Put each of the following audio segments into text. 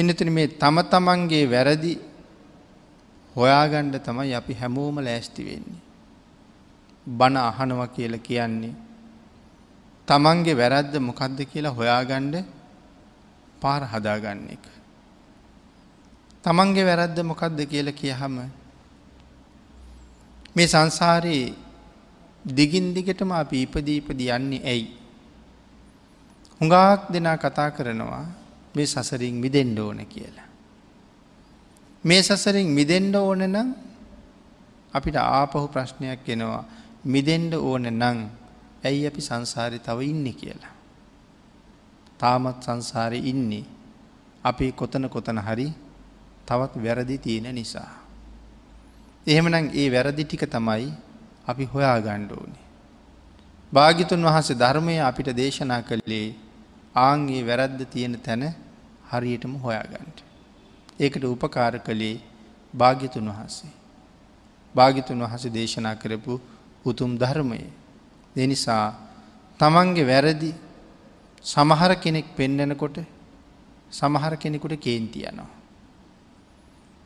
පිනතුන මේ තම තමන්ගේ වැරදි හොයාගණ්ඩ තමයි අපි හැමෝම ලෑස්ති වෙන්නේ. බණ අහනව කියල කියන්නේ. තමන්ගේ වැරද්ද මොකක්ද කියලා හොයාගණ්ඩ පාර හදාගන්න එක. තමන්ගේ වැරද්ද මොකක්ද කියල කියහම මේ සංසාරයේ දිගින් දිගටම අපි ඉපදීපද යන්නේ ඇයි. හුඟාක් දෙනා කතා කරනවා මේ සසරින් මිදෙන්ඩ ඕන කියලා. මේ සසරින් මිදෙන්ඩ ඕන නම් අපිට ආපහු ප්‍රශ්නයක් එනවා මිදෙන්ඩ ඕන නං ඇයි අපි සංසාරය තව ඉන්න කියලා. තාමත් සංසාරය ඉන්නේ අපි කොතන කොතන හරි තවත් වැරදි තියෙන නිසා. එහෙමනම් ඒ වැරදි ටික තමයි අපි හොයා ගණ්ඩ ඕනේ. භාගිතුන් වහන්සේ ධර්මය අපිට දේශනා කළේ ආන්ගේ වැරද්ද තියෙන තැන හරියටම හොයාගන්ට. ඒකට උපකාර කළේ භාග්‍යතුන් වහන්සේ. භාගිතුන් වහස දේශනා කරපු උතුම් ධර්මය. දෙනිසා තමන්ගේ වැරදි සමහර කෙනෙක් පෙන්නනකොට සමහර කෙනෙකුට කේන්තියනවා.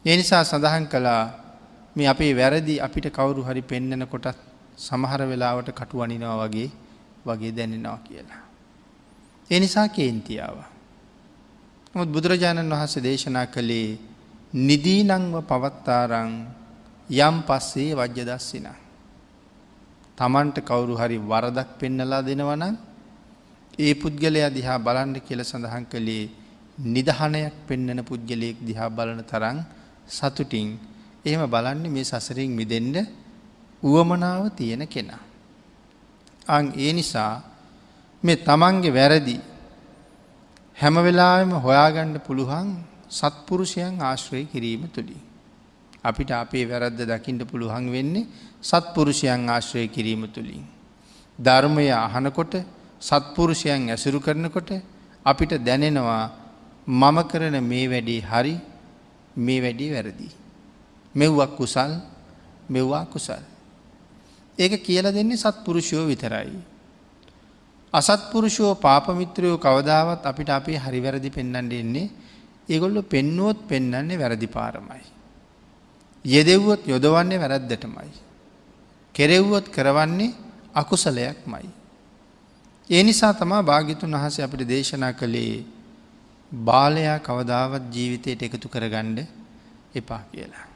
එනිසා සඳහන් කළා මේ අපේ වැරදි අපිට කවුරු හරි පෙන්නන කොටත් සමහර වෙලාවට කටුවනිනවා වගේ වගේ දැනෙනවා කියලා. එනිසා කේන්තියාව. නමුත් බුදුරජාණන් වහන්සේ දේශනා කළේ නිදීනංව පවත්තාරං යම් පස්සේ වජ්‍ය දස්සින. තමන්ට කවුරු හරි වරදක් පෙන්නලා දෙනවනම් ඒ පුද්ගලයා දිහා බලන්ඩ කියල සඳහන් කළේ නිදහනයක් පෙන්නන පුද්ගලයෙක් දිහා බලන තරං සතුටින් එහෙම බලන්න මේ සසරින් මිදෙන්ඩ උවමනාව තියෙන කෙනා. අං ඒ නිසා මේ තමන්ගේ වැරදි හැම වෙලාම හොයාගණ්ඩ පුළුවන් සත්පුරුෂයන් ආශ්‍රය කිරීම තුළින්. අපිට අපේ වැරද්ද දකිින්ට පුළුවන් වෙන්නේ සත්පුරුෂයන් ආශ්‍රය කිරීම තුළින්. ධර්මය අහනකොට සත්පුරුෂයන් ඇසුරු කරනකොට අපිට දැනෙනවා මම කරන මේ වැඩේ හරි මේ වැඩි වැරදි. මෙව්වක් කුසල් මෙව්වා කුසල්. ඒක කියල දෙන්නේ සත්පුරුෂයෝ විතරයි. අසත්පුරුෂෝ පාපමිත්‍රයෝ කවදාවත් අපිට අපේ හරිවැරදි පෙන්න්නට එන්නේ ඒගොල්ලො පෙන්නුවොත් පෙන්නන්නේ වැරදි පාරමයි. යෙදෙව්වොත් යොදවන්නේ වැරද්දටමයි. කෙරෙව්වොත් කරවන්නේ අකුසලයක් මයි. ඒ නිසා තමා භාගිතුන් වහස අපිට දේශනා කළේ බාලයා කවදාවත් ජීවිතයට එකතු කරගණ්ඩ එපා කියලා.